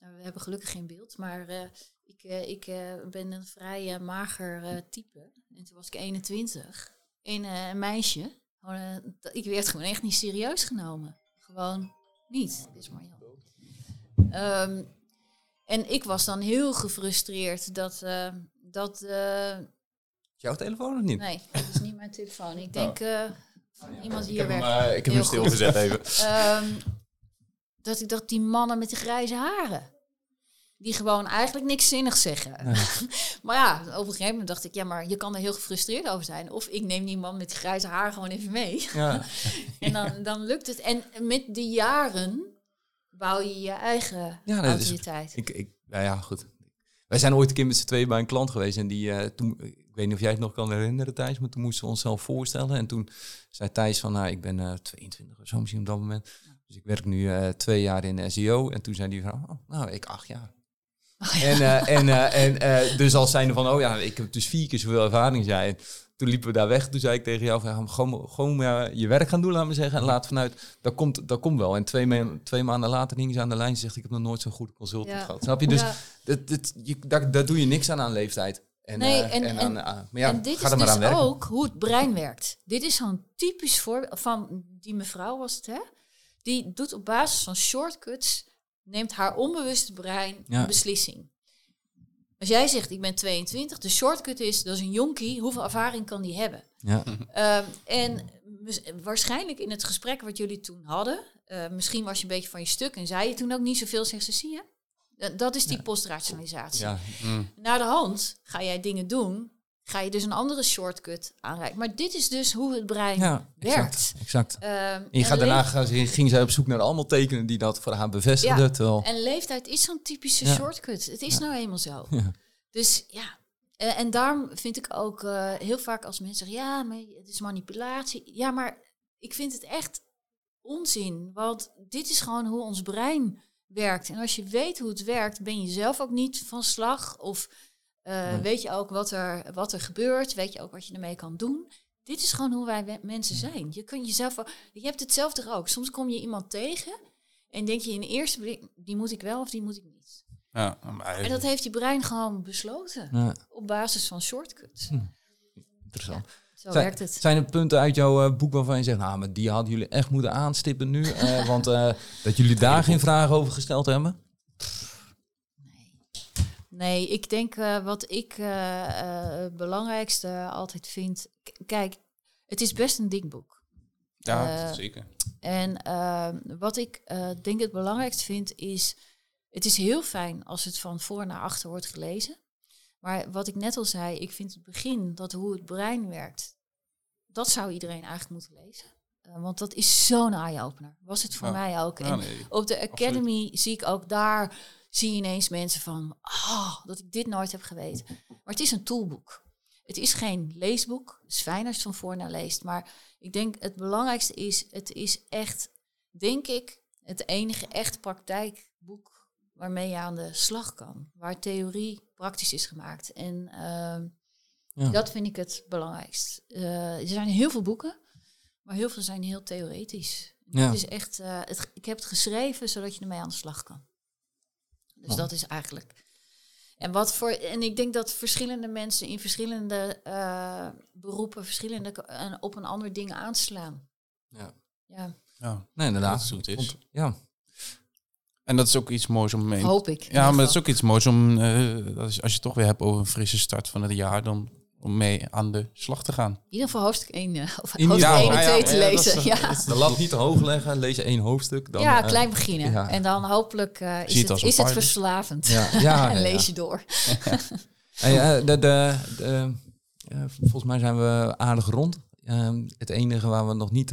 Nou, we hebben gelukkig geen beeld, maar uh, ik, uh, ik ben een vrij mager type. En toen was ik 21. En een meisje. ik werd gewoon echt niet serieus genomen. Gewoon niet. Dit is Marjan. Um, en ik was dan heel gefrustreerd dat. dat Jouw telefoon of niet? Nee, dat is niet mijn telefoon. Ik denk. Oh. Iemand hier ik heb Hem, ik heb hem stilgezet even. um, dat ik dacht, die mannen met die grijze haren. Die gewoon eigenlijk niks zinnigs zeggen. maar ja, op een gegeven moment dacht ik, ja, maar je kan er heel gefrustreerd over zijn. Of ik neem die man met die grijze haar gewoon even mee. Ja. en dan, dan lukt het. En met die jaren bouw je je eigen ja, autoriteit. Is, ik, ik, nou ja, goed. Wij zijn ooit een keer met z'n tweeën bij een klant geweest. En die, uh, toen, ik weet niet of jij het nog kan herinneren, Thijs, maar toen moesten we onszelf voorstellen. En toen zei Thijs van, nou, ik ben uh, 22 of zo misschien op dat moment. Dus ik werk nu uh, twee jaar in SEO. En toen zei die van, oh, nou, ik acht jaar. Oh, en, uh, en, uh, en dus als zijnde van, oh ja, ik heb dus vier keer zoveel ervaring zei. Toen liepen we daar weg. Toen zei ik tegen jou, van, gewoon, gewoon je werk gaan doen, laat me zeggen. En laat vanuit, dat komt, dat komt wel. En twee, ma twee maanden later hing ze aan de lijn en zegt, ik heb nog nooit zo'n goede consultant gehad. Snap je? Dus ja. dat, dat, je, daar, daar doe je niks aan aan leeftijd. En, nee, en, en, en, maar ja, en dit is dus ook hoe het brein werkt. Dit is zo'n typisch voorbeeld van die mevrouw was het, hè? Die doet op basis van shortcuts, neemt haar onbewuste brein een beslissing. Als jij zegt, ik ben 22, de shortcut is, dat is een jonkie, hoeveel ervaring kan die hebben? Ja. Um, en waarschijnlijk in het gesprek wat jullie toen hadden, uh, misschien was je een beetje van je stuk en zei je toen ook niet zoveel, zegt ze, zie je? Dat is die ja. postrationalisatie. Ja. Mm. Naar de hand ga jij dingen doen, ga je dus een andere shortcut aanreiken. Maar dit is dus hoe het brein ja, werkt. Exact. Um, en je gaat daarna ging zij op zoek naar allemaal tekenen die dat voor haar bevestigden. Ja. En leeftijd is zo'n typische shortcut. Het is nou eenmaal zo. Dus ja, uh, en daarom vind ik ook uh, heel vaak als mensen zeggen, ja, maar het is manipulatie. Ja, maar ik vind het echt onzin. Want dit is gewoon hoe ons brein werkt. En als je weet hoe het werkt, ben je zelf ook niet van slag. Of uh, weet je ook wat er, wat er gebeurt. Weet je ook wat je ermee kan doen. Dit is gewoon hoe wij mensen zijn. Je kunt jezelf. Je hebt hetzelfde ook. Soms kom je iemand tegen en denk je in de eerste blik, die moet ik wel of die moet ik niet. Ja. En dat heeft je brein gewoon besloten. Ja. Op basis van shortcuts. Hm. Interessant. Zo zijn, werkt het. Zijn er punten uit jouw uh, boek waarvan je zegt, nou, maar die hadden jullie echt moeten aanstippen nu? Uh, want dat jullie daar geen vragen over gesteld hebben? Nee ik denk wat ik het belangrijkste altijd vind... Kijk, het is best een dik boek. Ja, zeker. En wat ik denk het belangrijkste vind is... Het is heel fijn als het van voor naar achter wordt gelezen. Maar wat ik net al zei, ik vind het begin, dat hoe het brein werkt, dat zou iedereen eigenlijk moeten lezen. Uh, want dat is zo'n eye-opener. Was het voor mij ook. En op de Academy zie ik ook daar, zie je ineens mensen van, oh, dat ik dit nooit heb geweten. Maar het is een toolboek. Het is geen leesboek. Het is fijn als je van voor naar leest. Maar ik denk het belangrijkste is, het is echt, denk ik, het enige echt praktijkboek waarmee je aan de slag kan. Waar theorie praktisch is gemaakt. En uh, ja. dat vind ik het belangrijkst. Uh, er zijn heel veel boeken, maar heel veel zijn heel theoretisch. Ja. Het is echt, uh, het, ik heb het geschreven zodat je ermee aan de slag kan. Dus dat is eigenlijk. En wat voor. En ik denk dat verschillende mensen in verschillende uh, beroepen verschillende op een ander dingen aanslaan. Ja. Ja. ja. Nee, inderdaad. Dat het is. Ja. En dat is ook iets moois om mee. Hoop ik. Ja, maar dat is ook iets moois om. Uh, dat is, als je het toch weer hebt over een frisse start van het jaar, dan om mee aan de slag te gaan. In ieder geval hoofdstuk 1 uh, of hoofdstuk ja, 1 en 2 te lezen. Ja, De lat niet te hoog leggen, lees je één hoofdstuk. Dan, ja, klein beginnen. En dan hopelijk uh, is, het, het is het verslavend. Ja. ja en lees je door. de, de, de, volgens mij zijn we aardig rond. Ehm, het enige waar we nog niet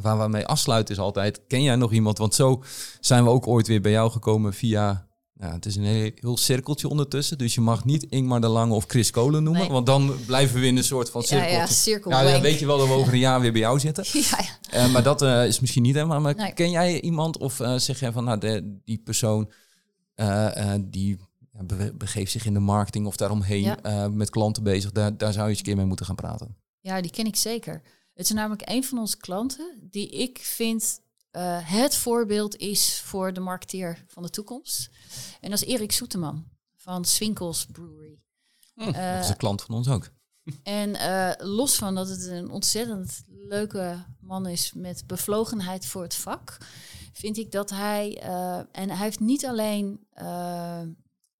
waar we mee afsluiten is altijd, ken jij nog iemand? Want zo zijn we ook ooit weer bij jou gekomen via, ja, het is een heel, heel cirkeltje ondertussen. Dus je mag niet Ingmar de Lange of Chris Kolen noemen, want dan blijven we in een soort van cirkeltje. Ja, ja, cirkel ja, dan weet je wel dat we over een jaar weer bij jou zitten. ja, ja. Uh, maar dat uh, is misschien niet helemaal. Maar ken jij iemand of uh, zeg jij van, nou, de, die persoon die begeeft zich in de marketing of daaromheen met klanten bezig, daar, daar zou je eens een keer mee moeten gaan praten? Ja, die ken ik zeker. Het is namelijk een van onze klanten die ik vind uh, het voorbeeld is voor de marketeer van de toekomst. En dat is Erik Soeteman van Swinkels Brewery. Hm, dat is een klant van ons ook. En uh, los van dat het een ontzettend leuke man is met bevlogenheid voor het vak, vind ik dat hij, en hij heeft niet alleen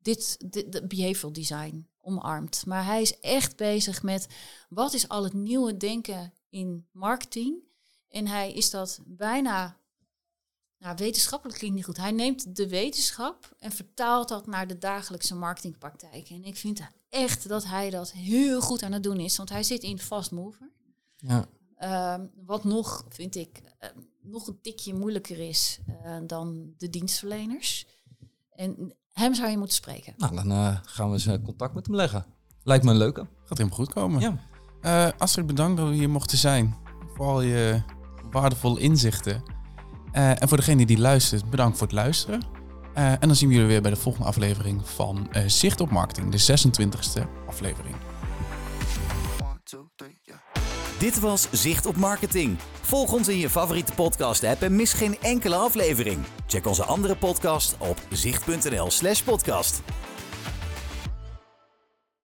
dit, dit behavioral design omarmd, maar hij is echt bezig met wat is al het nieuwe denken in marketing. En hij is dat bijna nou, wetenschappelijk klinkt niet goed. Hij neemt de wetenschap en vertaalt dat naar de dagelijkse marketingpraktijken. En ik vind echt dat hij dat heel goed aan het doen is, want hij zit in fast mover. Ja. Uh, wat nog, vind ik, uh, nog een tikje moeilijker is uh, dan de dienstverleners. En hem zou je moeten spreken. Nou, dan eh, gaan we eens contact met hem leggen. Lijkt me een leuke. Gaat helemaal goed komen. Ja. Astrid, bedankt dat we hier mochten zijn. Voor al je waardevolle inzichten. Uh, en voor degene die luistert, bedankt voor het luisteren. Uh, en dan zien we jullie weer bij de volgende aflevering van uh, Zicht op Marketing, de 26e aflevering. Dit was Zicht op Marketing. Volg ons in je favoriete podcast-app en mis geen enkele aflevering. Check onze andere podcast op zicht.nl/podcast.